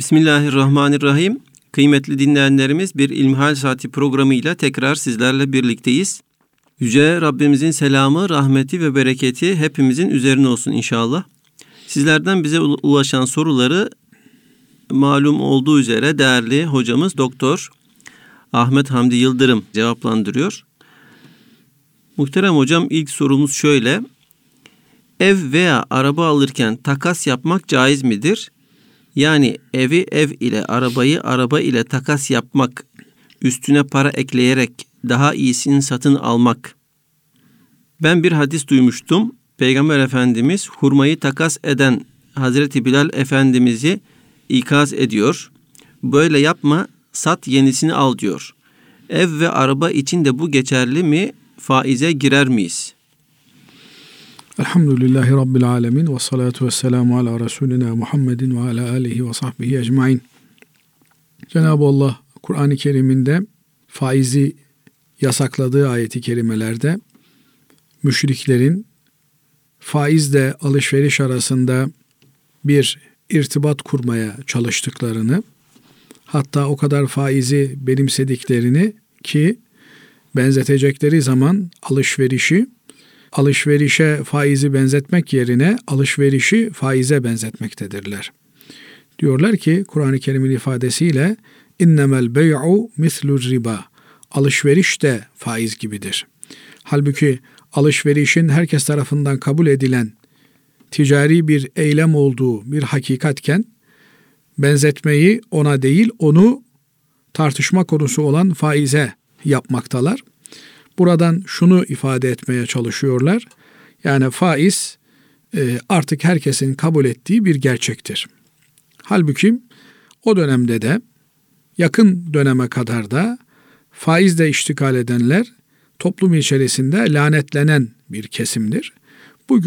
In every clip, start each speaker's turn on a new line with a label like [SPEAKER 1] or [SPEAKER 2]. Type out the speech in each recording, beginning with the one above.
[SPEAKER 1] Bismillahirrahmanirrahim. Kıymetli dinleyenlerimiz bir İlmihal Saati programıyla tekrar sizlerle birlikteyiz. Yüce Rabbimizin selamı, rahmeti ve bereketi hepimizin üzerine olsun inşallah. Sizlerden bize ulaşan soruları malum olduğu üzere değerli hocamız Doktor Ahmet Hamdi Yıldırım cevaplandırıyor. Muhterem hocam ilk sorumuz şöyle. Ev veya araba alırken takas yapmak caiz midir? Yani evi ev ile arabayı araba ile takas yapmak, üstüne para ekleyerek daha iyisini satın almak. Ben bir hadis duymuştum. Peygamber Efendimiz hurmayı takas eden Hazreti Bilal Efendimiz'i ikaz ediyor. Böyle yapma, sat yenisini al diyor. Ev ve araba için de bu geçerli mi? Faize girer miyiz?
[SPEAKER 2] Elhamdülillahi Rabbil Alemin ve salatu ve selamu ala Resulina Muhammedin ve ala alihi ve sahbihi ecmain. Cenab-ı Allah Kur'an-ı Kerim'inde faizi yasakladığı ayeti kerimelerde müşriklerin faizle alışveriş arasında bir irtibat kurmaya çalıştıklarını hatta o kadar faizi benimsediklerini ki benzetecekleri zaman alışverişi alışverişe faizi benzetmek yerine alışverişi faize benzetmektedirler. Diyorlar ki Kur'an-ı Kerim'in ifadesiyle innemel bey'u mislur riba. Alışveriş de faiz gibidir. Halbuki alışverişin herkes tarafından kabul edilen ticari bir eylem olduğu bir hakikatken benzetmeyi ona değil onu tartışma konusu olan faize yapmaktalar. Buradan şunu ifade etmeye çalışıyorlar. Yani faiz e, artık herkesin kabul ettiği bir gerçektir. Halbuki o dönemde de yakın döneme kadar da faizle iştikal edenler toplum içerisinde lanetlenen bir kesimdir. Bu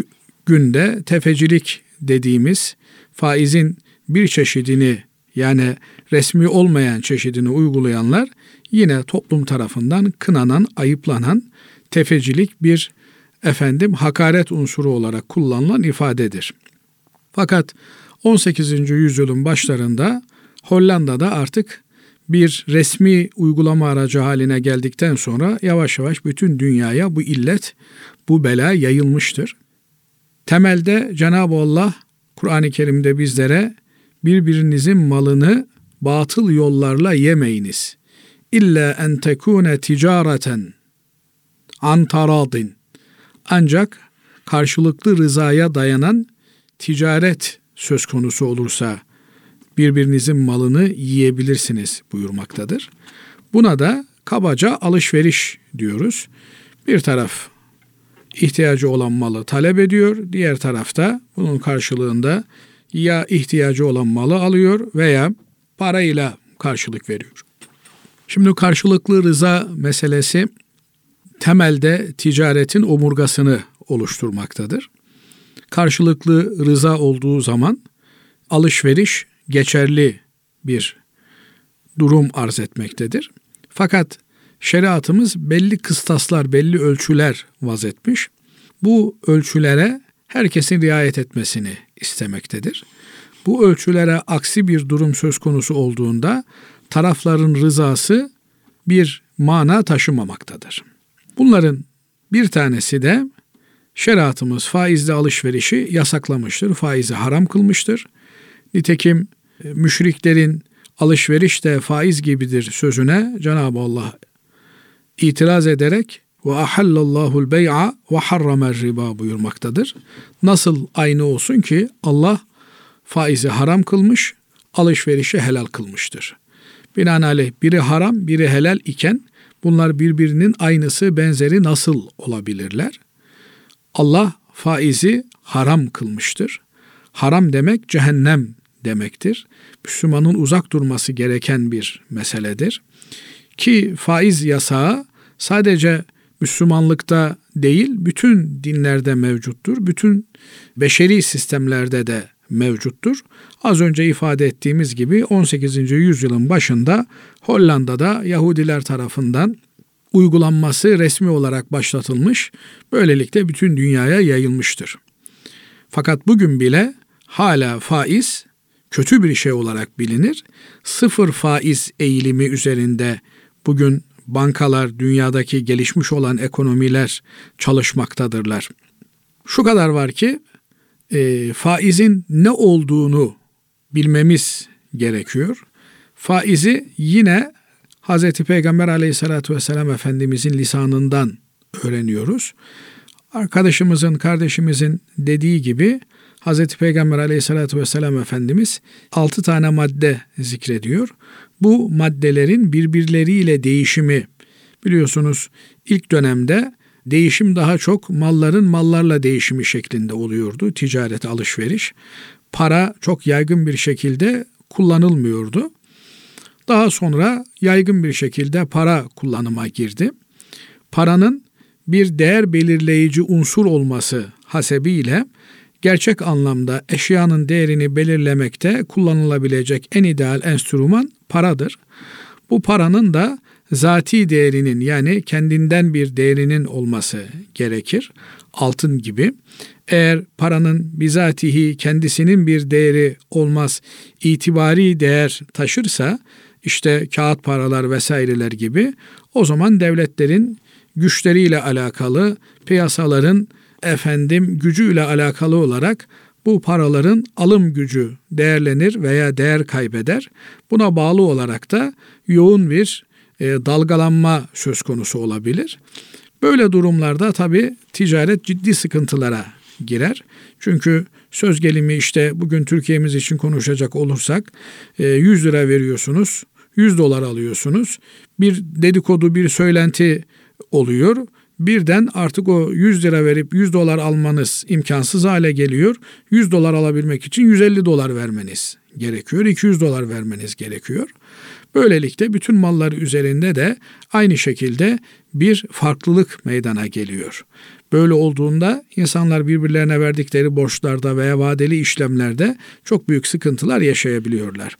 [SPEAKER 2] günde tefecilik dediğimiz faizin bir çeşidini yani resmi olmayan çeşidini uygulayanlar yine toplum tarafından kınanan, ayıplanan tefecilik bir efendim hakaret unsuru olarak kullanılan ifadedir. Fakat 18. yüzyılın başlarında Hollanda'da artık bir resmi uygulama aracı haline geldikten sonra yavaş yavaş bütün dünyaya bu illet, bu bela yayılmıştır. Temelde Cenab-ı Allah Kur'an-ı Kerim'de bizlere birbirinizin malını batıl yollarla yemeyiniz. İlla en tekune ticareten an taradin. Ancak karşılıklı rızaya dayanan ticaret söz konusu olursa birbirinizin malını yiyebilirsiniz buyurmaktadır. Buna da kabaca alışveriş diyoruz. Bir taraf ihtiyacı olan malı talep ediyor, diğer tarafta bunun karşılığında ya ihtiyacı olan malı alıyor veya parayla karşılık veriyor. Şimdi karşılıklı rıza meselesi temelde ticaretin omurgasını oluşturmaktadır. Karşılıklı rıza olduğu zaman alışveriş geçerli bir durum arz etmektedir. Fakat şeriatımız belli kıstaslar, belli ölçüler vazetmiş. Bu ölçülere herkesin riayet etmesini istemektedir. Bu ölçülere aksi bir durum söz konusu olduğunda tarafların rızası bir mana taşımamaktadır. Bunların bir tanesi de şeriatımız faizli alışverişi yasaklamıştır, faizi haram kılmıştır. Nitekim e, müşriklerin alışveriş de faiz gibidir sözüne Cenab-ı Allah itiraz ederek ve ahallallahu'l bey'a ve harramer riba buyurmaktadır. Nasıl aynı olsun ki Allah faizi haram kılmış, alışverişi helal kılmıştır. Binaenaleyh biri haram, biri helal iken bunlar birbirinin aynısı, benzeri nasıl olabilirler? Allah faizi haram kılmıştır. Haram demek cehennem demektir. Müslümanın uzak durması gereken bir meseledir. Ki faiz yasağı sadece Müslümanlıkta değil, bütün dinlerde mevcuttur. Bütün beşeri sistemlerde de mevcuttur. Az önce ifade ettiğimiz gibi 18. yüzyılın başında Hollanda'da Yahudiler tarafından uygulanması resmi olarak başlatılmış, böylelikle bütün dünyaya yayılmıştır. Fakat bugün bile hala faiz kötü bir şey olarak bilinir. Sıfır faiz eğilimi üzerinde bugün bankalar, dünyadaki gelişmiş olan ekonomiler çalışmaktadırlar. Şu kadar var ki e, faizin ne olduğunu bilmemiz gerekiyor. Faizi yine Hz. Peygamber aleyhissalatü vesselam Efendimizin lisanından öğreniyoruz. Arkadaşımızın, kardeşimizin dediği gibi Hz. Peygamber aleyhissalatü vesselam Efendimiz altı tane madde zikrediyor. Bu maddelerin birbirleriyle değişimi biliyorsunuz ilk dönemde değişim daha çok malların mallarla değişimi şeklinde oluyordu. Ticaret, alışveriş. Para çok yaygın bir şekilde kullanılmıyordu. Daha sonra yaygın bir şekilde para kullanıma girdi. Paranın bir değer belirleyici unsur olması hasebiyle gerçek anlamda eşyanın değerini belirlemekte kullanılabilecek en ideal enstrüman paradır. Bu paranın da zati değerinin yani kendinden bir değerinin olması gerekir. Altın gibi. Eğer paranın bizatihi kendisinin bir değeri olmaz, itibari değer taşırsa işte kağıt paralar vesaireler gibi o zaman devletlerin güçleriyle alakalı, piyasaların efendim gücüyle alakalı olarak bu paraların alım gücü değerlenir veya değer kaybeder. Buna bağlı olarak da yoğun bir e, dalgalanma söz konusu olabilir. Böyle durumlarda tabi ticaret ciddi sıkıntılara girer. Çünkü söz gelimi işte bugün Türkiye'miz için konuşacak olursak 100 e, lira veriyorsunuz, 100 dolar alıyorsunuz. Bir dedikodu, bir söylenti oluyor. Birden artık o 100 lira verip 100 dolar almanız imkansız hale geliyor. 100 dolar alabilmek için 150 dolar vermeniz gerekiyor. 200 dolar vermeniz gerekiyor. Böylelikle bütün mallar üzerinde de aynı şekilde bir farklılık meydana geliyor. Böyle olduğunda insanlar birbirlerine verdikleri borçlarda veya vadeli işlemlerde çok büyük sıkıntılar yaşayabiliyorlar.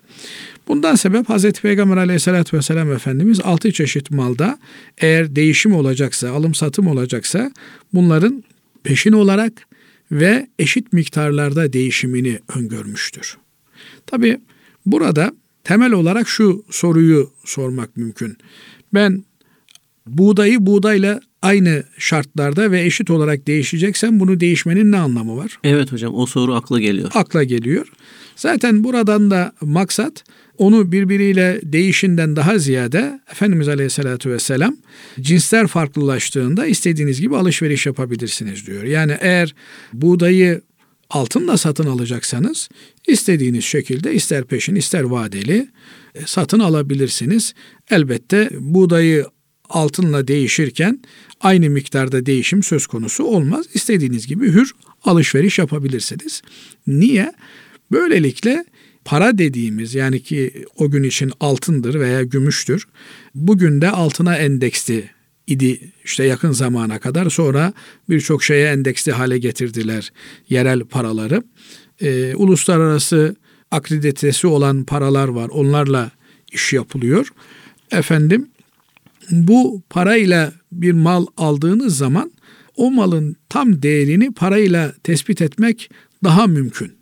[SPEAKER 2] Bundan sebep Hz. Peygamber aleyhissalatü vesselam Efendimiz altı çeşit malda eğer değişim olacaksa, alım satım olacaksa bunların peşin olarak ve eşit miktarlarda değişimini öngörmüştür. Tabi burada temel olarak şu soruyu sormak mümkün. Ben buğdayı buğdayla aynı şartlarda ve eşit olarak değişeceksem bunu değişmenin ne anlamı var?
[SPEAKER 1] Evet hocam o soru akla geliyor.
[SPEAKER 2] Akla geliyor. Zaten buradan da maksat onu birbiriyle değişinden daha ziyade Efendimiz Aleyhisselatü Vesselam cinsler farklılaştığında istediğiniz gibi alışveriş yapabilirsiniz diyor. Yani eğer buğdayı altınla satın alacaksanız istediğiniz şekilde ister peşin ister vadeli e, satın alabilirsiniz. Elbette buğdayı altınla değişirken aynı miktarda değişim söz konusu olmaz. İstediğiniz gibi hür alışveriş yapabilirsiniz. Niye? Böylelikle para dediğimiz yani ki o gün için altındır veya gümüştür. Bugün de altına endeksli idi işte yakın zamana kadar. Sonra birçok şeye endeksli hale getirdiler yerel paraları. Ee, uluslararası akreditesi olan paralar var. Onlarla iş yapılıyor. Efendim bu parayla bir mal aldığınız zaman o malın tam değerini parayla tespit etmek daha mümkün.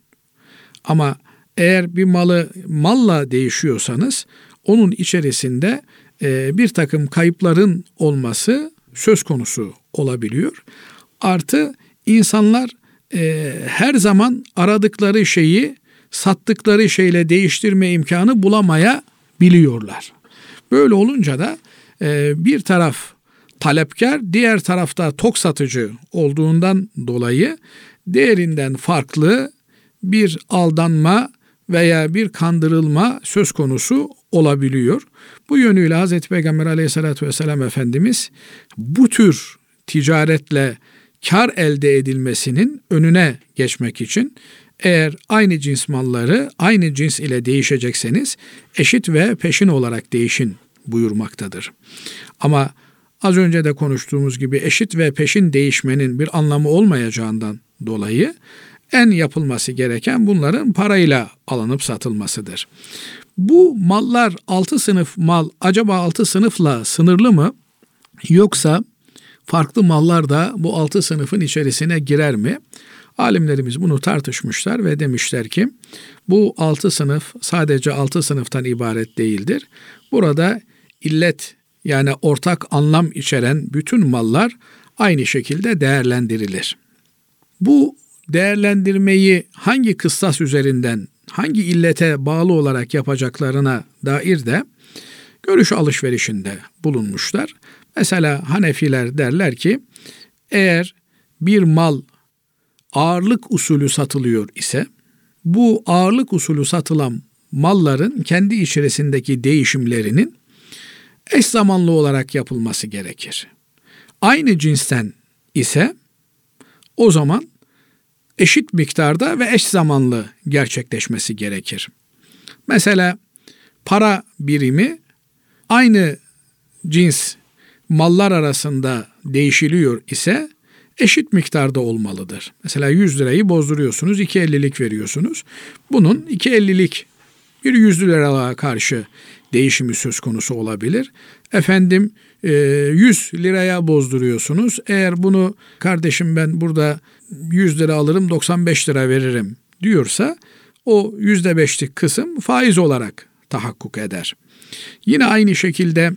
[SPEAKER 2] Ama eğer bir malı malla değişiyorsanız onun içerisinde e, bir takım kayıpların olması söz konusu olabiliyor. Artı insanlar e, her zaman aradıkları şeyi sattıkları şeyle değiştirme imkanı bulamaya biliyorlar. Böyle olunca da e, bir taraf talepkar, diğer tarafta tok satıcı olduğundan dolayı değerinden farklı bir aldanma veya bir kandırılma söz konusu olabiliyor. Bu yönüyle Hz. Peygamber aleyhissalatü vesselam Efendimiz bu tür ticaretle kar elde edilmesinin önüne geçmek için eğer aynı cins malları aynı cins ile değişecekseniz eşit ve peşin olarak değişin buyurmaktadır. Ama az önce de konuştuğumuz gibi eşit ve peşin değişmenin bir anlamı olmayacağından dolayı en yapılması gereken bunların parayla alınıp satılmasıdır. Bu mallar altı sınıf mal acaba altı sınıfla sınırlı mı? Yoksa farklı mallar da bu altı sınıfın içerisine girer mi? Alimlerimiz bunu tartışmışlar ve demişler ki bu altı sınıf sadece altı sınıftan ibaret değildir. Burada illet yani ortak anlam içeren bütün mallar aynı şekilde değerlendirilir. Bu değerlendirmeyi hangi kıstas üzerinden, hangi illete bağlı olarak yapacaklarına dair de görüş alışverişinde bulunmuşlar. Mesela Hanefiler derler ki eğer bir mal ağırlık usulü satılıyor ise bu ağırlık usulü satılan malların kendi içerisindeki değişimlerinin eş zamanlı olarak yapılması gerekir. Aynı cinsten ise o zaman eşit miktarda ve eş zamanlı gerçekleşmesi gerekir. Mesela para birimi aynı cins mallar arasında değişiliyor ise eşit miktarda olmalıdır. Mesela 100 lirayı bozduruyorsunuz, 2.50'lik veriyorsunuz. Bunun 2.50'lik bir 100 liralığa karşı değişimi söz konusu olabilir. Efendim 100 e, liraya bozduruyorsunuz. Eğer bunu kardeşim ben burada 100 lira alırım 95 lira veririm diyorsa o %5'lik kısım faiz olarak tahakkuk eder. Yine aynı şekilde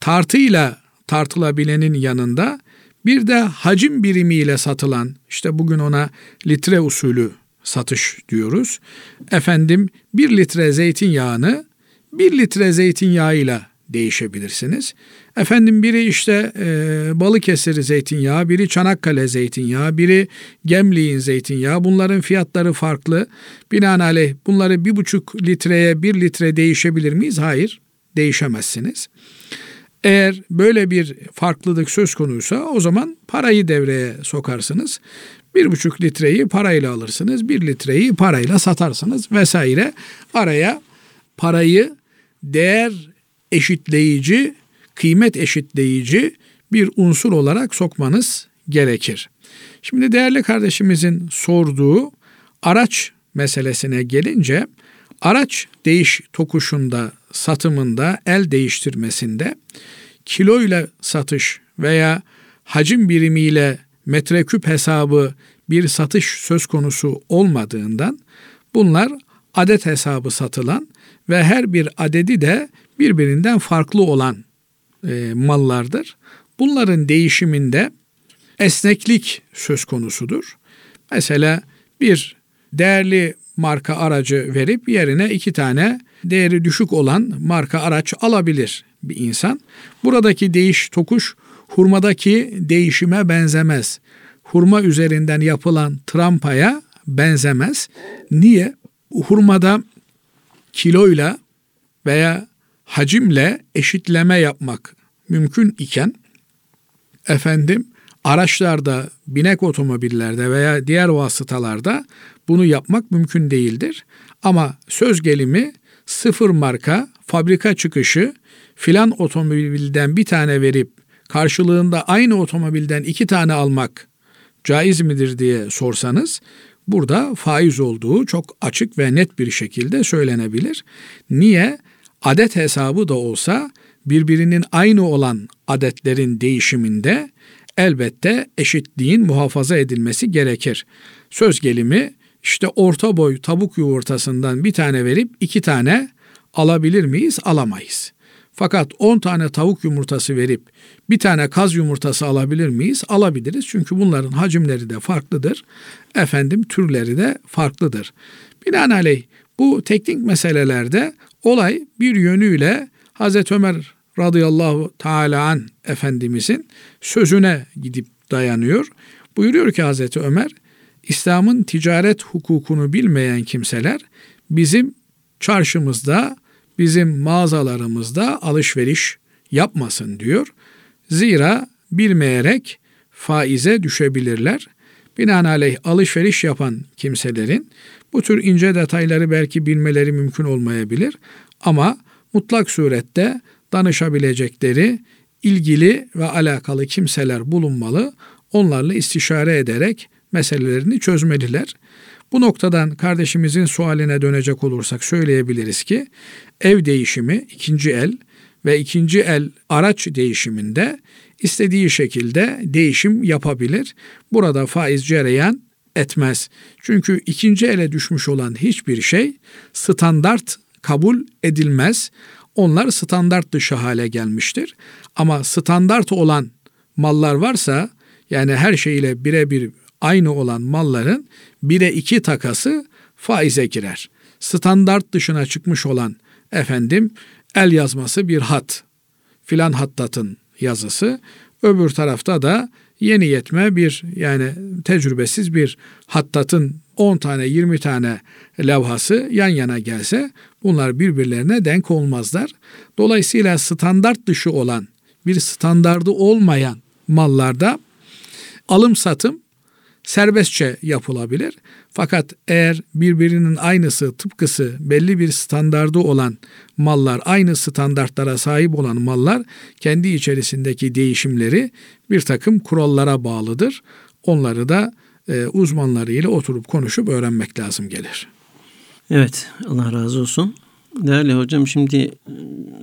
[SPEAKER 2] tartıyla tartılabilenin yanında bir de hacim birimiyle satılan işte bugün ona litre usulü satış diyoruz. Efendim bir litre zeytinyağını bir litre zeytinyağıyla değişebilirsiniz. Efendim biri işte e, Balıkesir zeytinyağı, biri Çanakkale zeytinyağı, biri Gemliğin zeytinyağı. Bunların fiyatları farklı. Binaenaleyh bunları bir buçuk litreye bir litre değişebilir miyiz? Hayır, değişemezsiniz. Eğer böyle bir farklılık söz konuysa o zaman parayı devreye sokarsınız. Bir buçuk litreyi parayla alırsınız, bir litreyi parayla satarsınız vesaire. Araya parayı değer eşitleyici, kıymet eşitleyici bir unsur olarak sokmanız gerekir. Şimdi değerli kardeşimizin sorduğu araç meselesine gelince araç değiş tokuşunda, satımında, el değiştirmesinde kiloyla satış veya hacim birimiyle metreküp hesabı bir satış söz konusu olmadığından bunlar adet hesabı satılan ve her bir adedi de birbirinden farklı olan e, mallardır. Bunların değişiminde esneklik söz konusudur. Mesela bir değerli marka aracı verip yerine iki tane değeri düşük olan marka araç alabilir bir insan. Buradaki değiş tokuş hurmadaki değişime benzemez. Hurma üzerinden yapılan trampaya benzemez. Niye? Hurmada kiloyla veya hacimle eşitleme yapmak mümkün iken efendim araçlarda, binek otomobillerde veya diğer vasıtalarda bunu yapmak mümkün değildir. Ama söz gelimi sıfır marka, fabrika çıkışı filan otomobilden bir tane verip karşılığında aynı otomobilden iki tane almak caiz midir diye sorsanız burada faiz olduğu çok açık ve net bir şekilde söylenebilir. Niye? Adet hesabı da olsa birbirinin aynı olan adetlerin değişiminde elbette eşitliğin muhafaza edilmesi gerekir. Söz gelimi işte orta boy tavuk yumurtasından bir tane verip iki tane alabilir miyiz? Alamayız. Fakat 10 tane tavuk yumurtası verip bir tane kaz yumurtası alabilir miyiz? Alabiliriz. Çünkü bunların hacimleri de farklıdır. Efendim türleri de farklıdır. Binaenaleyh bu teknik meselelerde olay bir yönüyle Hazreti Ömer radıyallahu teala an Efendimizin sözüne gidip dayanıyor. Buyuruyor ki Hazreti Ömer, İslam'ın ticaret hukukunu bilmeyen kimseler bizim çarşımızda, bizim mağazalarımızda alışveriş yapmasın diyor. Zira bilmeyerek faize düşebilirler. Binaenaleyh alışveriş yapan kimselerin bu tür ince detayları belki bilmeleri mümkün olmayabilir ama mutlak surette danışabilecekleri ilgili ve alakalı kimseler bulunmalı. Onlarla istişare ederek meselelerini çözmeliler. Bu noktadan kardeşimizin sualine dönecek olursak söyleyebiliriz ki ev değişimi ikinci el ve ikinci el araç değişiminde istediği şekilde değişim yapabilir. Burada faiz cereyan etmez. Çünkü ikinci ele düşmüş olan hiçbir şey standart kabul edilmez. Onlar standart dışı hale gelmiştir. Ama standart olan mallar varsa yani her şeyle birebir aynı olan malların bire iki takası faize girer. Standart dışına çıkmış olan efendim el yazması bir hat filan hattatın yazısı öbür tarafta da yeni yetme bir yani tecrübesiz bir hattatın 10 tane 20 tane levhası yan yana gelse bunlar birbirlerine denk olmazlar. Dolayısıyla standart dışı olan bir standardı olmayan mallarda alım satım serbestçe yapılabilir. Fakat eğer birbirinin aynısı, tıpkısı belli bir standardı olan mallar, aynı standartlara sahip olan mallar kendi içerisindeki değişimleri bir takım kurallara bağlıdır. Onları da e, uzmanlarıyla oturup konuşup öğrenmek lazım gelir.
[SPEAKER 1] Evet, Allah razı olsun. Değerli hocam şimdi e,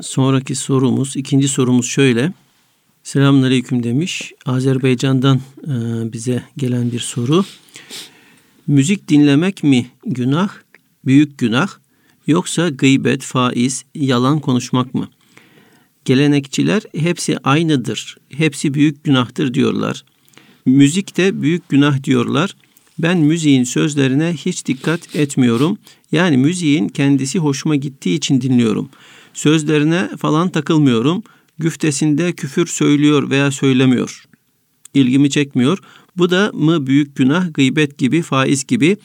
[SPEAKER 1] sonraki sorumuz, ikinci sorumuz şöyle. Selamünaleyküm demiş. Azerbaycan'dan e, bize gelen bir soru. Müzik dinlemek mi günah, büyük günah yoksa gıybet, faiz, yalan konuşmak mı? Gelenekçiler hepsi aynıdır, hepsi büyük günahtır diyorlar. Müzik de büyük günah diyorlar. Ben müziğin sözlerine hiç dikkat etmiyorum. Yani müziğin kendisi hoşuma gittiği için dinliyorum. Sözlerine falan takılmıyorum.'' Güftesinde küfür söylüyor veya söylemiyor. İlgimi çekmiyor. Bu da mı büyük günah, gıybet gibi, faiz gibi.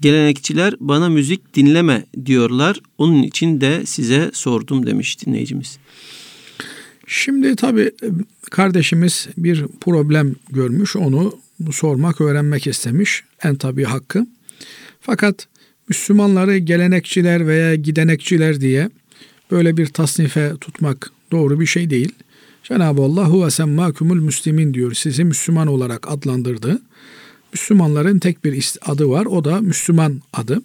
[SPEAKER 1] Gelenekçiler bana müzik dinleme diyorlar. Onun için de size sordum demiş dinleyicimiz.
[SPEAKER 2] Şimdi tabii kardeşimiz bir problem görmüş. Onu sormak, öğrenmek istemiş. En tabii hakkı. Fakat Müslümanları gelenekçiler veya gidenekçiler diye böyle bir tasnife tutmak doğru bir şey değil. Cenab-ı Allah huve semmâkumul müslimin diyor. Sizi Müslüman olarak adlandırdı. Müslümanların tek bir adı var. O da Müslüman adı.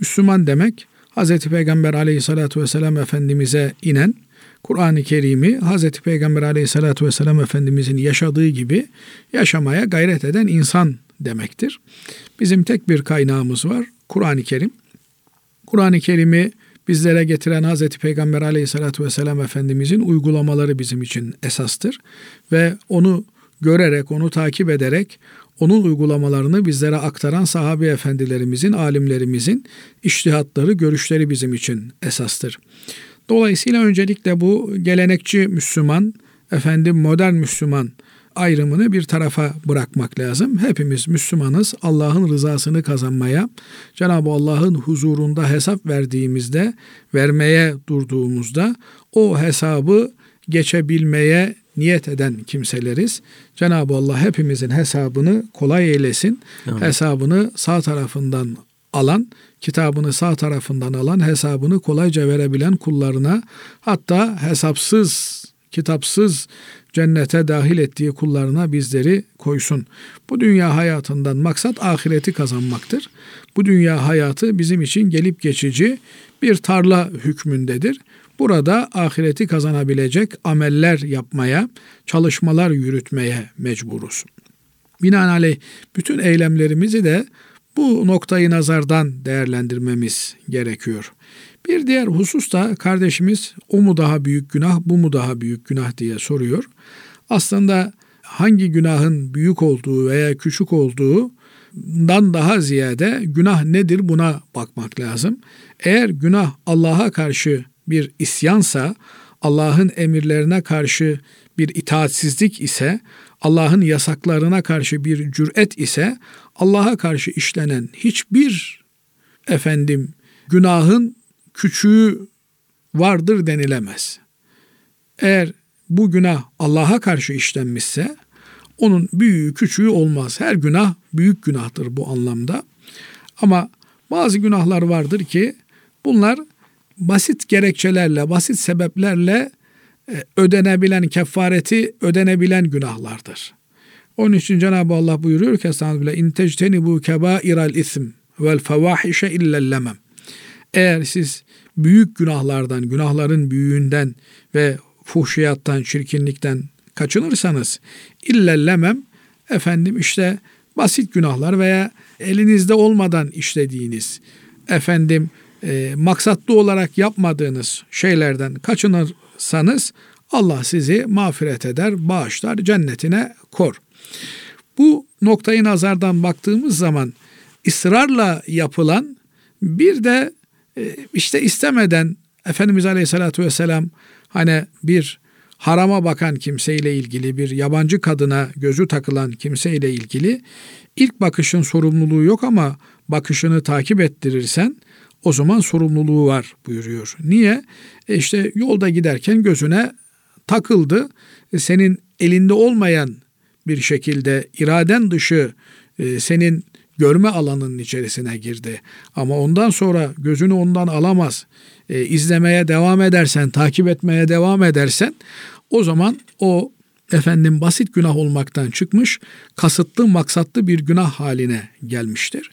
[SPEAKER 2] Müslüman demek Hz. Peygamber aleyhissalatü vesselam Efendimiz'e inen Kur'an-ı Kerim'i Hz. Peygamber aleyhissalatü vesselam Efendimiz'in yaşadığı gibi yaşamaya gayret eden insan demektir. Bizim tek bir kaynağımız var. Kur'an-ı Kerim. Kur'an-ı Kerim'i bizlere getiren Hz. Peygamber aleyhissalatü vesselam Efendimizin uygulamaları bizim için esastır. Ve onu görerek, onu takip ederek onun uygulamalarını bizlere aktaran sahabe efendilerimizin, alimlerimizin iştihatları, görüşleri bizim için esastır. Dolayısıyla öncelikle bu gelenekçi Müslüman, efendim modern Müslüman ayrımını bir tarafa bırakmak lazım. Hepimiz Müslümanız. Allah'ın rızasını kazanmaya, Cenab-ı Allah'ın huzurunda hesap verdiğimizde, vermeye durduğumuzda o hesabı geçebilmeye niyet eden kimseleriz. Cenab-ı Allah hepimizin hesabını kolay eylesin. Amin. Hesabını sağ tarafından alan, kitabını sağ tarafından alan, hesabını kolayca verebilen kullarına hatta hesapsız, kitapsız cennete dahil ettiği kullarına bizleri koysun. Bu dünya hayatından maksat ahireti kazanmaktır. Bu dünya hayatı bizim için gelip geçici bir tarla hükmündedir. Burada ahireti kazanabilecek ameller yapmaya, çalışmalar yürütmeye mecburuz. Binaenaleyh bütün eylemlerimizi de bu noktayı nazardan değerlendirmemiz gerekiyor. Bir diğer husus da kardeşimiz o mu daha büyük günah, bu mu daha büyük günah diye soruyor. Aslında hangi günahın büyük olduğu veya küçük olduğundan daha ziyade günah nedir buna bakmak lazım. Eğer günah Allah'a karşı bir isyansa, Allah'ın emirlerine karşı bir itaatsizlik ise, Allah'ın yasaklarına karşı bir cüret ise, Allah'a karşı işlenen hiçbir efendim günahın küçüğü vardır denilemez. Eğer bu günah Allah'a karşı işlenmişse onun büyüğü küçüğü olmaz. Her günah büyük günahtır bu anlamda. Ama bazı günahlar vardır ki bunlar basit gerekçelerle, basit sebeplerle e, ödenebilen, kefareti ödenebilen günahlardır. Onun için Cenab-ı Allah buyuruyor ki Estağfirullah in tectenibu kebairal ism vel fevahişe illellemem. Eğer siz büyük günahlardan, günahların büyüğünden ve fuhşiyattan, çirkinlikten kaçınırsanız illellemem efendim işte basit günahlar veya elinizde olmadan işlediğiniz efendim e, maksatlı olarak yapmadığınız şeylerden kaçınırsanız Allah sizi mağfiret eder, bağışlar, cennetine kor. Bu noktayı nazardan baktığımız zaman ısrarla yapılan bir de işte istemeden Efendimiz Aleyhisselatü Vesselam hani bir harama bakan kimseyle ilgili bir yabancı kadına gözü takılan kimseyle ilgili ilk bakışın sorumluluğu yok ama bakışını takip ettirirsen o zaman sorumluluğu var buyuruyor. Niye? E işte yolda giderken gözüne takıldı. E senin elinde olmayan bir şekilde iraden dışı e, senin görme alanının içerisine girdi. Ama ondan sonra gözünü ondan alamaz. E, izlemeye devam edersen, takip etmeye devam edersen o zaman o efendim basit günah olmaktan çıkmış, kasıtlı maksatlı bir günah haline gelmiştir.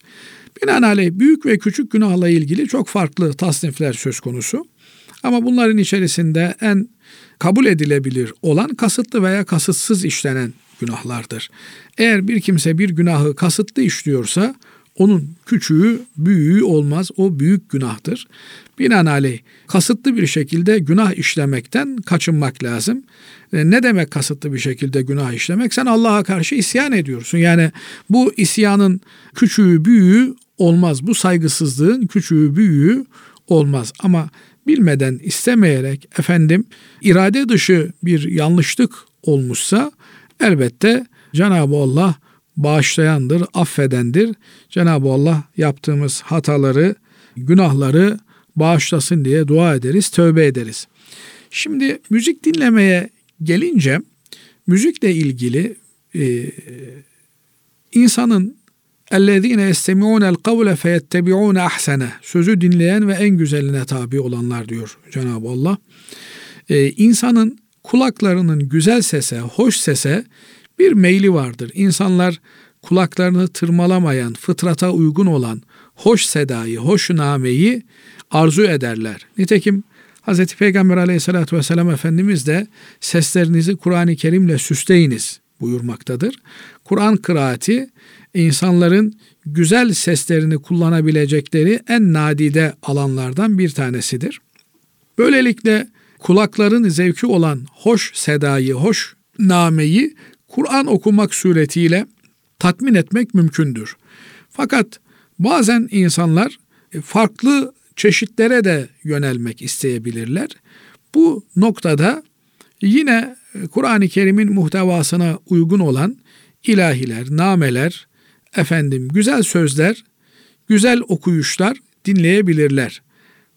[SPEAKER 2] Binaenaleyh büyük ve küçük günahla ilgili çok farklı tasnifler söz konusu. Ama bunların içerisinde en kabul edilebilir olan kasıtlı veya kasıtsız işlenen günahlardır. Eğer bir kimse bir günahı kasıtlı işliyorsa onun küçüğü, büyüğü olmaz. O büyük günahtır. Binaenaleyh kasıtlı bir şekilde günah işlemekten kaçınmak lazım. E, ne demek kasıtlı bir şekilde günah işlemek? Sen Allah'a karşı isyan ediyorsun. Yani bu isyanın küçüğü, büyüğü olmaz. Bu saygısızlığın küçüğü, büyüğü olmaz. Ama bilmeden, istemeyerek efendim irade dışı bir yanlışlık olmuşsa elbette Cenab-ı Allah bağışlayandır, affedendir. Cenab-ı Allah yaptığımız hataları, günahları bağışlasın diye dua ederiz, tövbe ederiz. Şimdi müzik dinlemeye gelince müzikle ilgili e, insanın اَلَّذ۪ينَ يَسْتَمِعُونَ الْقَوْلَ فَيَتَّبِعُونَ اَحْسَنَ Sözü dinleyen ve en güzeline tabi olanlar diyor Cenab-ı Allah. Ee, insanın kulaklarının güzel sese, hoş sese bir meyli vardır. İnsanlar kulaklarını tırmalamayan, fıtrata uygun olan hoş sedayı, hoş nameyi arzu ederler. Nitekim Hz. Peygamber aleyhissalatü vesselam Efendimiz de seslerinizi Kur'an-ı Kerim'le süsleyiniz buyurmaktadır. Kur'an kıraati insanların güzel seslerini kullanabilecekleri en nadide alanlardan bir tanesidir. Böylelikle kulakların zevki olan hoş sedayı, hoş nameyi Kur'an okumak suretiyle tatmin etmek mümkündür. Fakat bazen insanlar farklı çeşitlere de yönelmek isteyebilirler. Bu noktada yine Kur'an-ı Kerim'in muhtevasına uygun olan ilahiler, nameler, efendim güzel sözler, güzel okuyuşlar dinleyebilirler.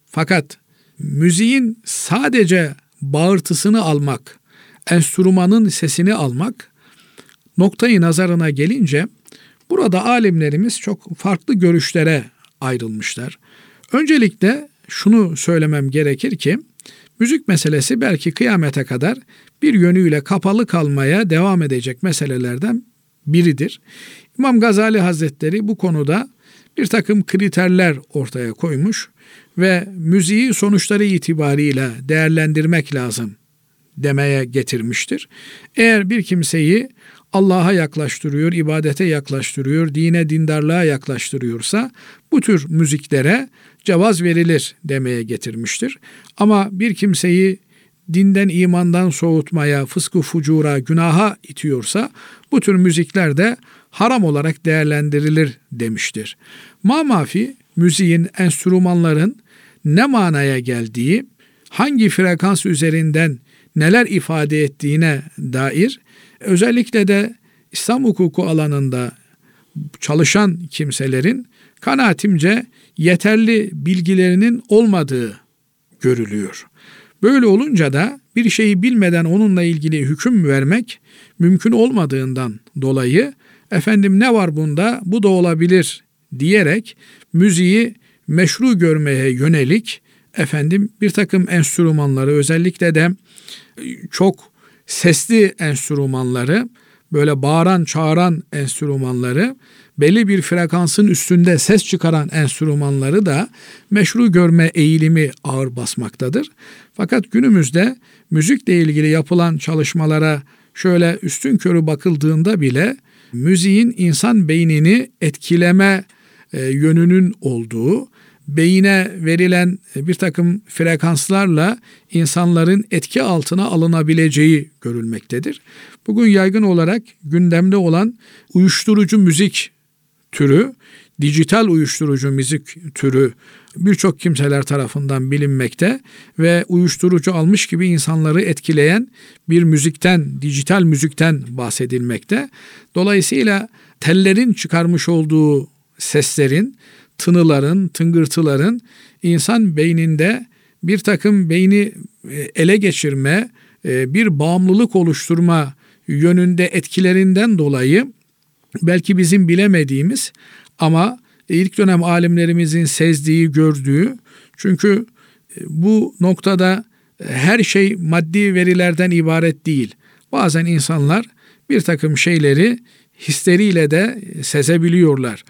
[SPEAKER 2] Fakat müziğin sadece bağırtısını almak, enstrümanın sesini almak noktayı nazarına gelince burada alimlerimiz çok farklı görüşlere ayrılmışlar. Öncelikle şunu söylemem gerekir ki müzik meselesi belki kıyamete kadar bir yönüyle kapalı kalmaya devam edecek meselelerden biridir. İmam Gazali Hazretleri bu konuda bir takım kriterler ortaya koymuş ve müziği sonuçları itibariyle değerlendirmek lazım demeye getirmiştir. Eğer bir kimseyi Allah'a yaklaştırıyor, ibadete yaklaştırıyor, dine dindarlığa yaklaştırıyorsa bu tür müziklere cevaz verilir demeye getirmiştir. Ama bir kimseyi dinden imandan soğutmaya, fıskı fucura, günaha itiyorsa bu tür müzikler de haram olarak değerlendirilir demiştir. Mamafi müziğin, enstrümanların ne manaya geldiği, hangi frekans üzerinden neler ifade ettiğine dair özellikle de İslam hukuku alanında çalışan kimselerin kanaatimce yeterli bilgilerinin olmadığı görülüyor. Böyle olunca da bir şeyi bilmeden onunla ilgili hüküm vermek mümkün olmadığından dolayı efendim ne var bunda bu da olabilir diyerek müziği meşru görmeye yönelik efendim bir takım enstrümanları özellikle de çok sesli enstrümanları böyle bağıran çağıran enstrümanları belli bir frekansın üstünde ses çıkaran enstrümanları da meşru görme eğilimi ağır basmaktadır. Fakat günümüzde müzikle ilgili yapılan çalışmalara şöyle üstün körü bakıldığında bile müziğin insan beynini etkileme e, yönünün olduğu, beyine verilen bir takım frekanslarla insanların etki altına alınabileceği görülmektedir. Bugün yaygın olarak gündemde olan uyuşturucu müzik türü, dijital uyuşturucu müzik türü birçok kimseler tarafından bilinmekte ve uyuşturucu almış gibi insanları etkileyen bir müzikten, dijital müzikten bahsedilmekte. Dolayısıyla tellerin çıkarmış olduğu seslerin, tınıların, tıngırtıların insan beyninde bir takım beyni e, ele geçirme, e, bir bağımlılık oluşturma yönünde etkilerinden dolayı belki bizim bilemediğimiz ama ilk dönem alimlerimizin sezdiği, gördüğü çünkü e, bu noktada her şey maddi verilerden ibaret değil. Bazen insanlar bir takım şeyleri hisleriyle de sezebiliyorlar.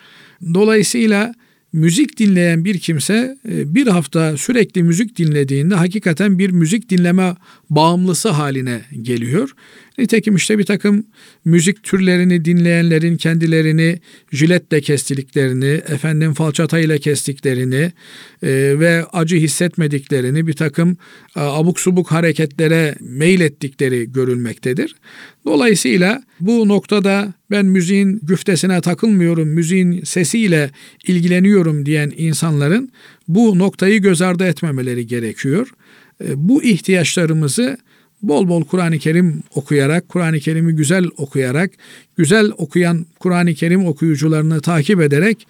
[SPEAKER 2] Dolayısıyla müzik dinleyen bir kimse e, bir hafta sürekli müzik dinlediğinde hakikaten bir müzik dinleme bağımlısı haline geliyor. Nitekim işte bir takım müzik türlerini dinleyenlerin kendilerini jiletle kestiklerini, efendim falçata ile kestiklerini e, ve acı hissetmediklerini bir takım e, abuk subuk hareketlere meylettikleri görülmektedir. Dolayısıyla bu noktada ben müziğin güftesine takılmıyorum, müziğin sesiyle ilgileniyorum diyen insanların bu noktayı göz ardı etmemeleri gerekiyor. E, bu ihtiyaçlarımızı bol bol Kur'an-ı Kerim okuyarak, Kur'an-ı Kerim'i güzel okuyarak, güzel okuyan Kur'an-ı Kerim okuyucularını takip ederek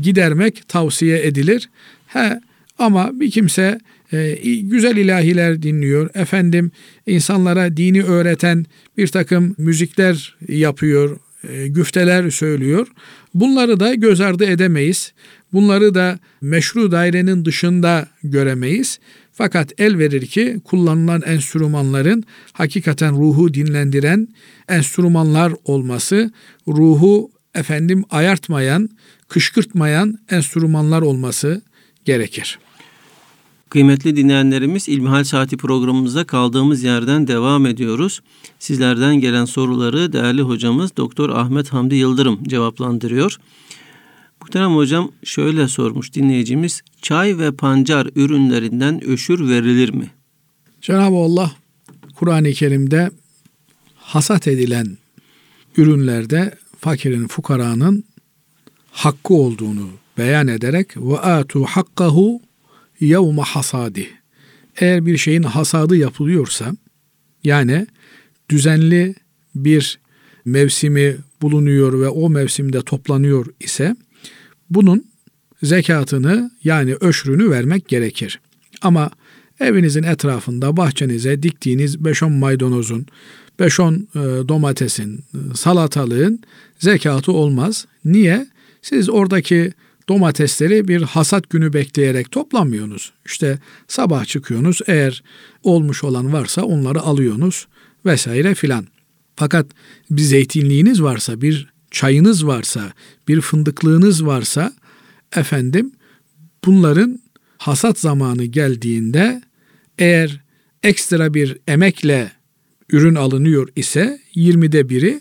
[SPEAKER 2] gidermek tavsiye edilir. He, ama bir kimse e, güzel ilahiler dinliyor, efendim insanlara dini öğreten bir takım müzikler yapıyor, e, güfteler söylüyor. Bunları da göz ardı edemeyiz. Bunları da meşru dairenin dışında göremeyiz. Fakat el verir ki kullanılan enstrümanların hakikaten ruhu dinlendiren enstrümanlar olması, ruhu efendim ayartmayan, kışkırtmayan enstrümanlar olması gerekir.
[SPEAKER 1] Kıymetli dinleyenlerimiz İlmihal Saati programımıza kaldığımız yerden devam ediyoruz. Sizlerden gelen soruları değerli hocamız Doktor Ahmet Hamdi Yıldırım cevaplandırıyor. Muhterem hocam şöyle sormuş dinleyicimiz. Çay ve pancar ürünlerinden öşür verilir mi?
[SPEAKER 2] Cenab-ı Allah Kur'an-ı Kerim'de hasat edilen ürünlerde fakirin, fukaranın hakkı olduğunu beyan ederek ve atu hakkahu yevme hasadi. Eğer bir şeyin hasadı yapılıyorsa yani düzenli bir mevsimi bulunuyor ve o mevsimde toplanıyor ise bunun zekatını yani öşrünü vermek gerekir. Ama evinizin etrafında bahçenize diktiğiniz 5-10 maydanozun, 5-10 e, domatesin, salatalığın zekatı olmaz. Niye? Siz oradaki domatesleri bir hasat günü bekleyerek toplamıyorsunuz. İşte sabah çıkıyorsunuz eğer olmuş olan varsa onları alıyorsunuz vesaire filan. Fakat bir zeytinliğiniz varsa, bir çayınız varsa, bir fındıklığınız varsa efendim bunların hasat zamanı geldiğinde eğer ekstra bir emekle ürün alınıyor ise 20'de biri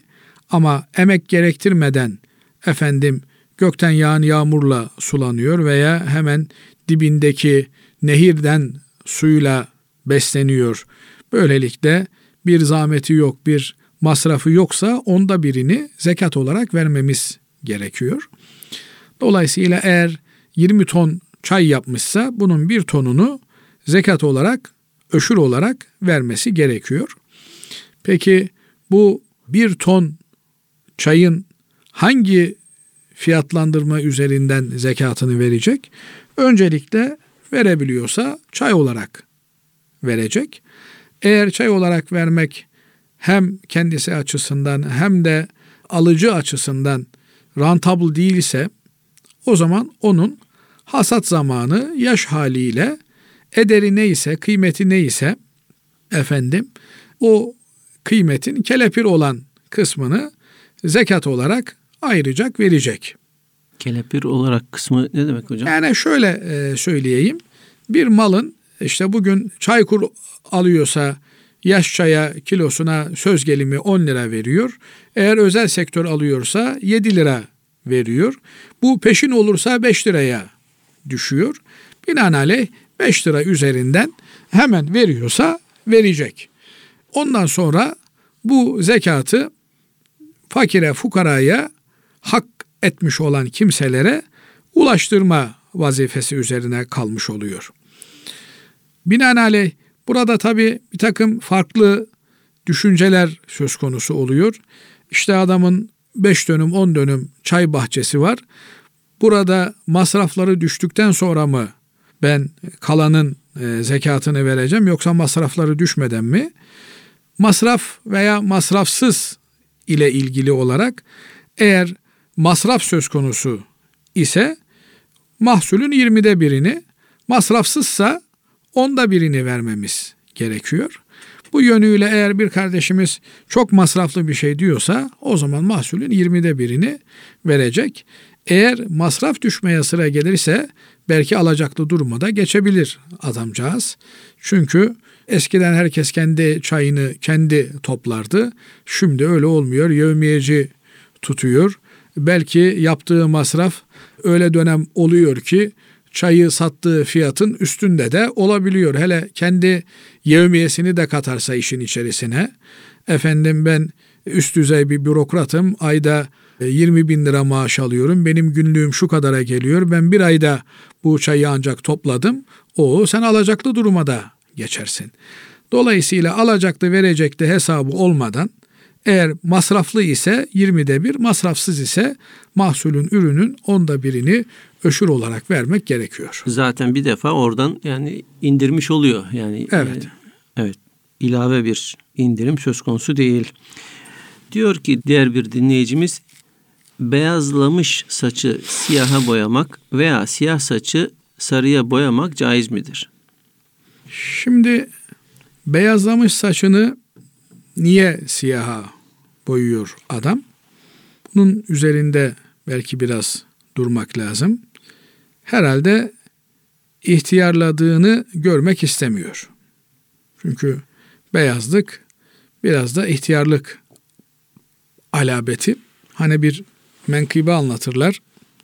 [SPEAKER 2] ama emek gerektirmeden efendim gökten yağan yağmurla sulanıyor veya hemen dibindeki nehirden suyla besleniyor. Böylelikle bir zahmeti yok, bir masrafı yoksa onda birini zekat olarak vermemiz gerekiyor. Dolayısıyla eğer 20 ton çay yapmışsa bunun bir tonunu zekat olarak, öşür olarak vermesi gerekiyor. Peki bu bir ton çayın hangi fiyatlandırma üzerinden zekatını verecek? Öncelikle verebiliyorsa çay olarak verecek. Eğer çay olarak vermek hem kendisi açısından hem de alıcı açısından rentable değilse o zaman onun hasat zamanı yaş haliyle ederi neyse, kıymeti neyse efendim o kıymetin kelepir olan kısmını zekat olarak ayıracak, verecek.
[SPEAKER 1] Kelepir olarak kısmı ne demek hocam?
[SPEAKER 2] Yani şöyle e, söyleyeyim. Bir malın işte bugün çaykur alıyorsa yaş çaya kilosuna söz gelimi 10 lira veriyor. Eğer özel sektör alıyorsa 7 lira veriyor. Bu peşin olursa 5 liraya düşüyor. Binaenaleyh 5 lira üzerinden hemen veriyorsa verecek. Ondan sonra bu zekatı fakire fukaraya hak etmiş olan kimselere ulaştırma vazifesi üzerine kalmış oluyor. Binaenaleyh burada tabi bir takım farklı düşünceler söz konusu oluyor. İşte adamın 5 dönüm 10 dönüm çay bahçesi var. Burada masrafları düştükten sonra mı ben kalanın e, zekatını vereceğim yoksa masrafları düşmeden mi? Masraf veya masrafsız ile ilgili olarak eğer masraf söz konusu ise mahsulün 20'de birini, masrafsızsa onda birini vermemiz gerekiyor. Bu yönüyle eğer bir kardeşimiz çok masraflı bir şey diyorsa o zaman mahsulün 20'de birini verecek. Eğer masraf düşmeye sıra gelirse belki alacaklı duruma da geçebilir adamcağız. Çünkü eskiden herkes kendi çayını kendi toplardı. Şimdi öyle olmuyor. Yevmiyeci tutuyor. Belki yaptığı masraf öyle dönem oluyor ki çayı sattığı fiyatın üstünde de olabiliyor. Hele kendi yevmiyesini de katarsa işin içerisine. Efendim ben üst düzey bir bürokratım. Ayda 20 e, bin lira maaş alıyorum. Benim günlüğüm şu kadara geliyor. Ben bir ayda bu çayı ancak topladım. O sen alacaklı duruma da geçersin. Dolayısıyla alacaklı verecekli hesabı olmadan eğer masraflı ise 20'de bir, masrafsız ise mahsulün ürünün onda birini öşür olarak vermek gerekiyor.
[SPEAKER 1] Zaten bir defa oradan yani indirmiş oluyor. Yani
[SPEAKER 2] Evet.
[SPEAKER 1] E, evet. ilave bir indirim söz konusu değil. Diyor ki diğer bir dinleyicimiz beyazlamış saçı siyaha boyamak veya siyah saçı sarıya boyamak caiz midir?
[SPEAKER 2] Şimdi beyazlamış saçını niye siyaha boyuyor adam? Bunun üzerinde belki biraz durmak lazım. Herhalde ihtiyarladığını görmek istemiyor. Çünkü beyazlık biraz da ihtiyarlık alabeti. Hani bir menkıbe anlatırlar.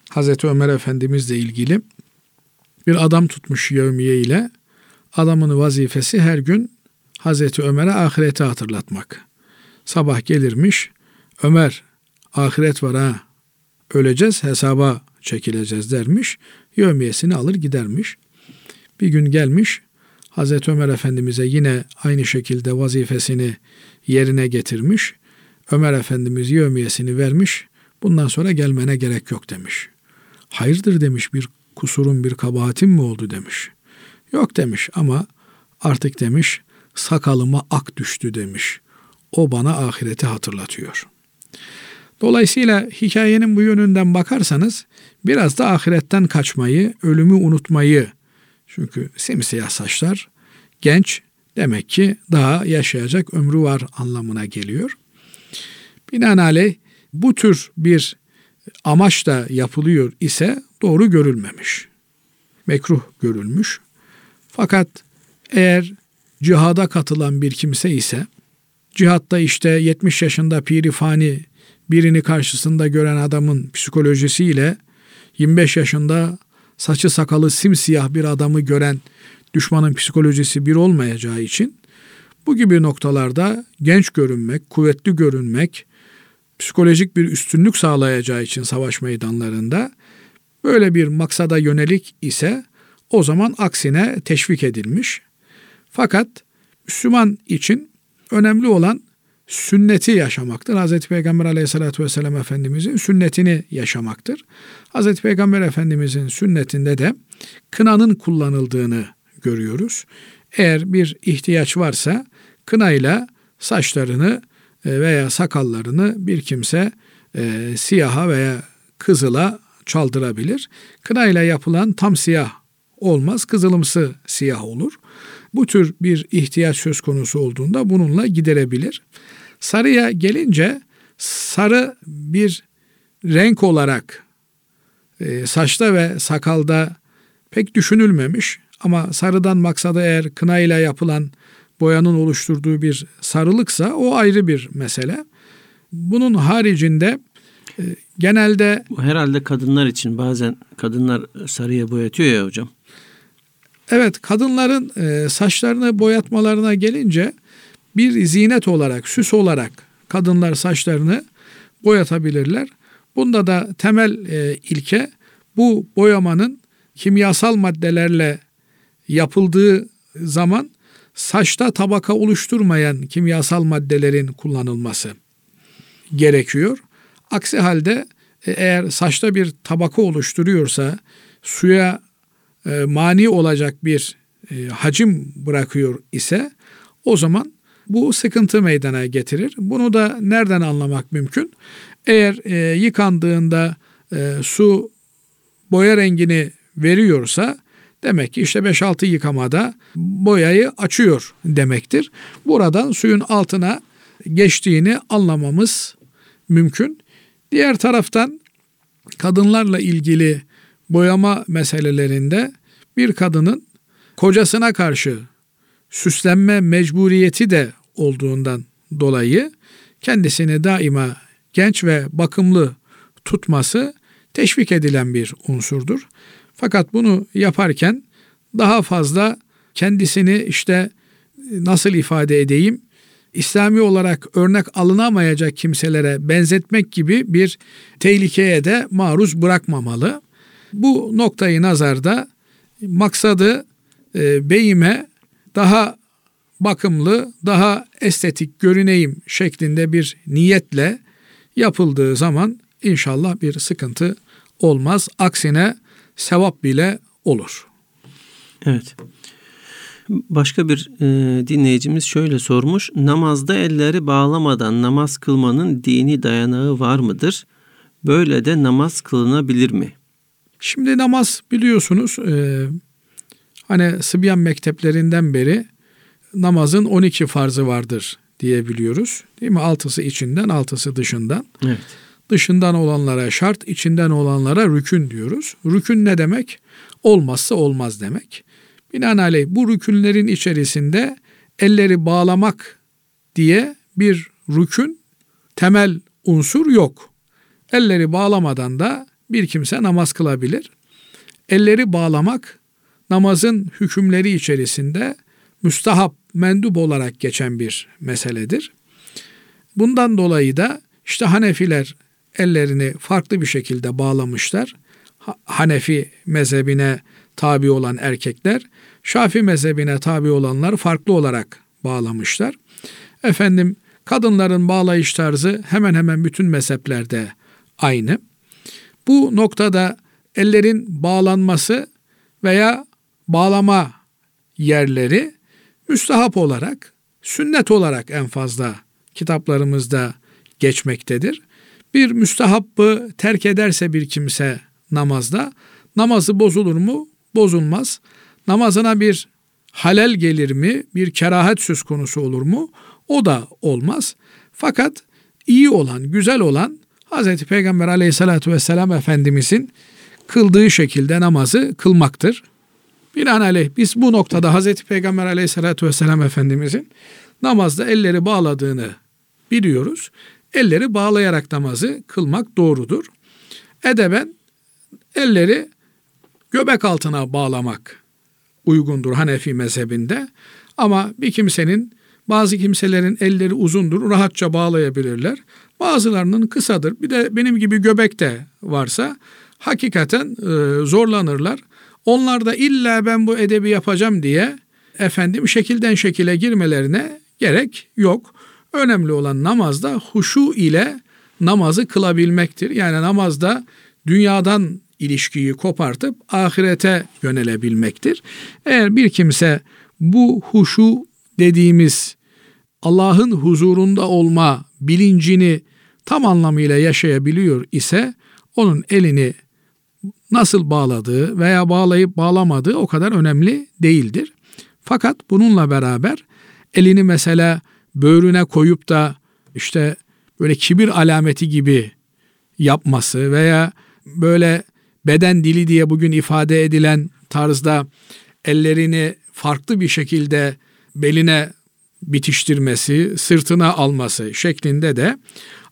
[SPEAKER 2] Hazreti Ömer Efendimizle ilgili bir adam tutmuş yevmiye ile adamın vazifesi her gün Hazreti Ömer'e ahireti hatırlatmak. Sabah gelirmiş Ömer ahiret var ha öleceğiz hesaba çekileceğiz dermiş. Yevmiyesini alır gidermiş. Bir gün gelmiş Hazreti Ömer Efendimiz'e yine aynı şekilde vazifesini yerine getirmiş. Ömer Efendimiz yevmiyesini vermiş. Bundan sonra gelmene gerek yok demiş. Hayırdır demiş bir kusurun bir kabahatim mi oldu demiş. Yok demiş ama artık demiş sakalıma ak düştü demiş. O bana ahireti hatırlatıyor. Dolayısıyla hikayenin bu yönünden bakarsanız biraz da ahiretten kaçmayı, ölümü unutmayı çünkü simsiyah saçlar genç demek ki daha yaşayacak ömrü var anlamına geliyor. Binaenaleyh bu tür bir amaç da yapılıyor ise doğru görülmemiş. Mekruh görülmüş. Fakat eğer cihada katılan bir kimse ise cihatta işte 70 yaşında pirifani birini karşısında gören adamın psikolojisiyle 25 yaşında saçı sakalı simsiyah bir adamı gören düşmanın psikolojisi bir olmayacağı için bu gibi noktalarda genç görünmek, kuvvetli görünmek, psikolojik bir üstünlük sağlayacağı için savaş meydanlarında böyle bir maksada yönelik ise o zaman aksine teşvik edilmiş. Fakat Müslüman için önemli olan sünneti yaşamaktır. Hazreti Peygamber aleyhissalatü vesselam Efendimizin sünnetini yaşamaktır. Hazreti Peygamber Efendimizin sünnetinde de kınanın kullanıldığını görüyoruz. Eğer bir ihtiyaç varsa kınayla saçlarını e, veya sakallarını bir kimse e, siyaha veya kızıla çaldırabilir. Kınayla yapılan tam siyah olmaz, kızılımsı siyah olur. Bu tür bir ihtiyaç söz konusu olduğunda bununla giderebilir. Sarıya gelince sarı bir renk olarak e, saçta ve sakalda pek düşünülmemiş ama sarıdan maksadı eğer kına ile yapılan boyanın oluşturduğu bir sarılıksa o ayrı bir mesele. Bunun haricinde e, genelde
[SPEAKER 1] Bu herhalde kadınlar için bazen kadınlar sarıya boyatıyor ya hocam.
[SPEAKER 2] Evet kadınların e, saçlarını boyatmalarına gelince bir zinet olarak, süs olarak kadınlar saçlarını boyatabilirler. Bunda da temel e, ilke bu boyamanın kimyasal maddelerle yapıldığı zaman saçta tabaka oluşturmayan kimyasal maddelerin kullanılması gerekiyor. Aksi halde e, eğer saçta bir tabaka oluşturuyorsa suya e, mani olacak bir e, hacim bırakıyor ise o zaman bu sıkıntı meydana getirir. Bunu da nereden anlamak mümkün? Eğer e, yıkandığında e, su boya rengini veriyorsa demek ki işte 5-6 yıkamada boyayı açıyor demektir. Buradan suyun altına geçtiğini anlamamız mümkün. Diğer taraftan kadınlarla ilgili boyama meselelerinde bir kadının kocasına karşı süslenme mecburiyeti de olduğundan dolayı kendisini daima genç ve bakımlı tutması teşvik edilen bir unsurdur. Fakat bunu yaparken daha fazla kendisini işte nasıl ifade edeyim İslami olarak örnek alınamayacak kimselere benzetmek gibi bir tehlikeye de maruz bırakmamalı. Bu noktayı nazarda maksadı e, beyime daha bakımlı, daha estetik görüneyim şeklinde bir niyetle yapıldığı zaman inşallah bir sıkıntı olmaz. Aksine sevap bile olur.
[SPEAKER 1] Evet. Başka bir e, dinleyicimiz şöyle sormuş. Namazda elleri bağlamadan namaz kılmanın dini dayanağı var mıdır? Böyle de namaz kılınabilir mi?
[SPEAKER 2] Şimdi namaz biliyorsunuz e, hani Sıbyan mekteplerinden beri namazın 12 farzı vardır diye biliyoruz. Değil mi? Altısı içinden, altısı dışından.
[SPEAKER 1] Evet.
[SPEAKER 2] Dışından olanlara şart, içinden olanlara rükün diyoruz. Rükün ne demek? Olmazsa olmaz demek. Binaenaleyh bu rükünlerin içerisinde elleri bağlamak diye bir rükün temel unsur yok. Elleri bağlamadan da bir kimse namaz kılabilir. Elleri bağlamak namazın hükümleri içerisinde müstahap, mendup olarak geçen bir meseledir. Bundan dolayı da işte Hanefiler ellerini farklı bir şekilde bağlamışlar. Hanefi mezhebine tabi olan erkekler, Şafi mezhebine tabi olanlar farklı olarak bağlamışlar. Efendim kadınların bağlayış tarzı hemen hemen bütün mezheplerde aynı. Bu noktada ellerin bağlanması veya bağlama yerleri müstahap olarak, sünnet olarak en fazla kitaplarımızda geçmektedir. Bir müstahabbı terk ederse bir kimse namazda namazı bozulur mu? Bozulmaz. Namazına bir halel gelir mi? Bir kerahet söz konusu olur mu? O da olmaz. Fakat iyi olan, güzel olan Hz. Peygamber aleyhissalatü vesselam Efendimizin kıldığı şekilde namazı kılmaktır. Binaenaleyh biz bu noktada Hz. Peygamber aleyhissalatü vesselam Efendimizin namazda elleri bağladığını biliyoruz. Elleri bağlayarak namazı kılmak doğrudur. Edeben elleri göbek altına bağlamak uygundur Hanefi mezhebinde. Ama bir kimsenin bazı kimselerin elleri uzundur, rahatça bağlayabilirler. Bazılarının kısadır. Bir de benim gibi göbek de varsa hakikaten e, zorlanırlar. Onlar da illa ben bu edebi yapacağım diye efendim şekilden şekile girmelerine gerek yok. Önemli olan namazda huşu ile namazı kılabilmektir. Yani namazda dünyadan ilişkiyi kopartıp ahirete yönelebilmektir. Eğer bir kimse bu huşu dediğimiz Allah'ın huzurunda olma bilincini tam anlamıyla yaşayabiliyor ise onun elini nasıl bağladığı veya bağlayıp bağlamadığı o kadar önemli değildir. Fakat bununla beraber elini mesela böğrüne koyup da işte böyle kibir alameti gibi yapması veya böyle beden dili diye bugün ifade edilen tarzda ellerini farklı bir şekilde beline bitiştirmesi, sırtına alması şeklinde de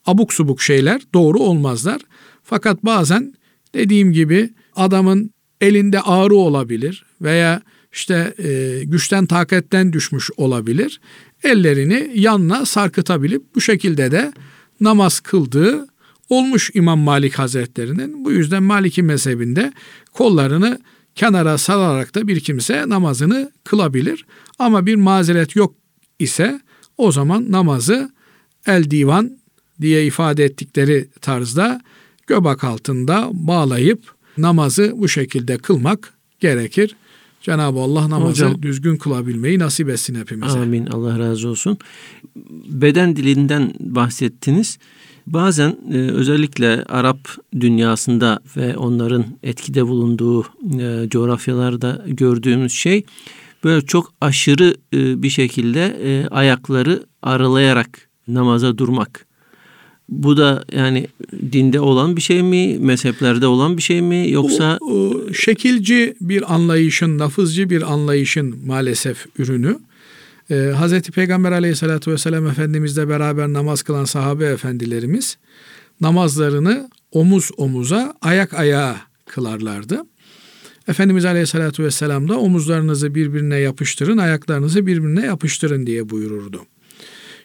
[SPEAKER 2] abuk subuk şeyler doğru olmazlar. Fakat bazen dediğim gibi adamın elinde ağrı olabilir veya işte e, güçten takatten düşmüş olabilir. Ellerini yanına sarkıtabilip bu şekilde de namaz kıldığı olmuş İmam Malik Hazretlerinin. Bu yüzden Maliki mezhebinde kollarını kenara salarak da bir kimse namazını kılabilir. Ama bir mazeret yok ise o zaman namazı el divan diye ifade ettikleri tarzda göbek altında bağlayıp namazı bu şekilde kılmak gerekir. Cenab-ı Allah namazı Hocam, düzgün kılabilmeyi nasip etsin hepimize.
[SPEAKER 1] Amin. Allah razı olsun. Beden dilinden bahsettiniz. Bazen e, özellikle Arap dünyasında ve onların etkide bulunduğu e, coğrafyalarda gördüğümüz şey böyle çok aşırı e, bir şekilde e, ayakları aralayarak namaza durmak. Bu da yani dinde olan bir şey mi, mezheplerde olan bir şey mi yoksa
[SPEAKER 2] o, o, şekilci bir anlayışın, lafızcı bir anlayışın maalesef ürünü. Ee, Hazreti Peygamber Aleyhisselatü vesselam Efendimizle beraber namaz kılan sahabe efendilerimiz namazlarını omuz omuza, ayak ayağa kılarlardı. Efendimiz Aleyhisselatü Vesselam da omuzlarınızı birbirine yapıştırın, ayaklarınızı birbirine yapıştırın diye buyururdu.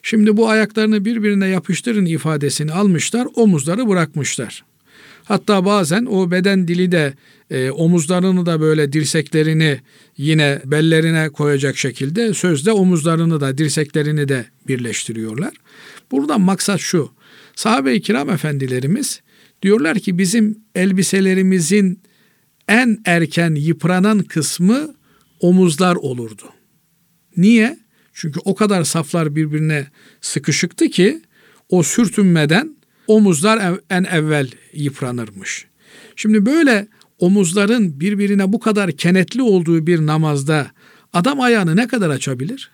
[SPEAKER 2] Şimdi bu ayaklarını birbirine yapıştırın ifadesini almışlar, omuzları bırakmışlar. Hatta bazen o beden dili de e, omuzlarını da böyle dirseklerini yine bellerine koyacak şekilde sözde omuzlarını da dirseklerini de birleştiriyorlar. Buradan maksat şu. Sahabe-i kiram efendilerimiz diyorlar ki bizim elbiselerimizin en erken yıpranan kısmı omuzlar olurdu. Niye? Çünkü o kadar saflar birbirine sıkışıktı ki o sürtünmeden omuzlar en evvel yıpranırmış. Şimdi böyle omuzların birbirine bu kadar kenetli olduğu bir namazda adam ayağını ne kadar açabilir?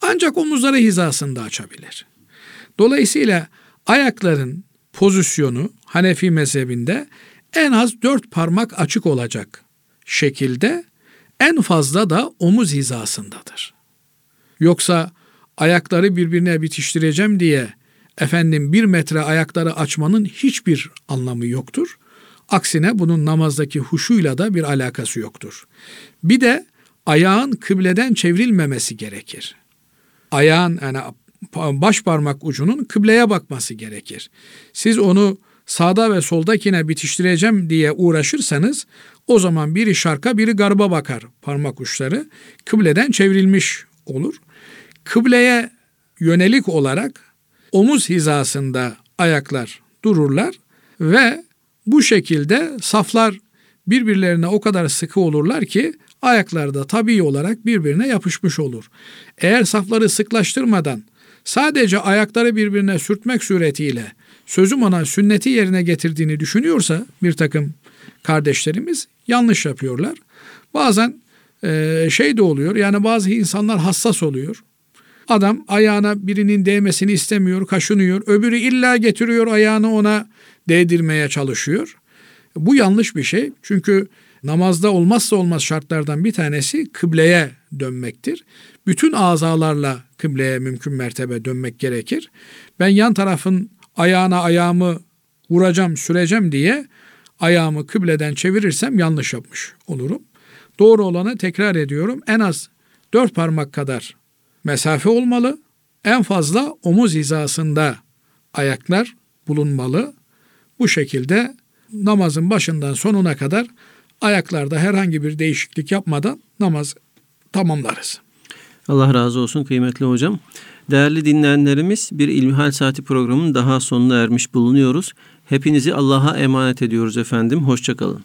[SPEAKER 2] Ancak omuzları hizasında açabilir. Dolayısıyla ayakların pozisyonu Hanefi mezhebinde en az dört parmak açık olacak şekilde en fazla da omuz hizasındadır. Yoksa ayakları birbirine bitiştireceğim diye efendim bir metre ayakları açmanın hiçbir anlamı yoktur. Aksine bunun namazdaki huşuyla da bir alakası yoktur. Bir de ayağın kıbleden çevrilmemesi gerekir. Ayağın yani baş parmak ucunun kıbleye bakması gerekir. Siz onu sağda ve soldakine bitiştireceğim diye uğraşırsanız o zaman biri şarka biri garba bakar parmak uçları. Kıbleden çevrilmiş olur. Kıbleye yönelik olarak omuz hizasında ayaklar dururlar ve bu şekilde saflar birbirlerine o kadar sıkı olurlar ki ayaklar da tabii olarak birbirine yapışmış olur. Eğer safları sıklaştırmadan sadece ayakları birbirine sürtmek suretiyle sözüm ona sünneti yerine getirdiğini düşünüyorsa bir takım kardeşlerimiz yanlış yapıyorlar. Bazen şey de oluyor yani bazı insanlar hassas oluyor. Adam ayağına birinin değmesini istemiyor, kaşınıyor. Öbürü illa getiriyor ayağını ona değdirmeye çalışıyor. Bu yanlış bir şey. Çünkü namazda olmazsa olmaz şartlardan bir tanesi kıbleye dönmektir. Bütün azalarla kıbleye mümkün mertebe dönmek gerekir. Ben yan tarafın ayağına ayağımı vuracağım, süreceğim diye ayağımı kıbleden çevirirsem yanlış yapmış olurum. Doğru olanı tekrar ediyorum. En az dört parmak kadar mesafe olmalı. En fazla omuz hizasında ayaklar bulunmalı. Bu şekilde namazın başından sonuna kadar ayaklarda herhangi bir değişiklik yapmadan namaz tamamlarız.
[SPEAKER 1] Allah razı olsun kıymetli hocam. Değerli dinleyenlerimiz bir İlmihal Saati programının daha sonuna ermiş bulunuyoruz. Hepinizi Allah'a emanet ediyoruz efendim. Hoşçakalın.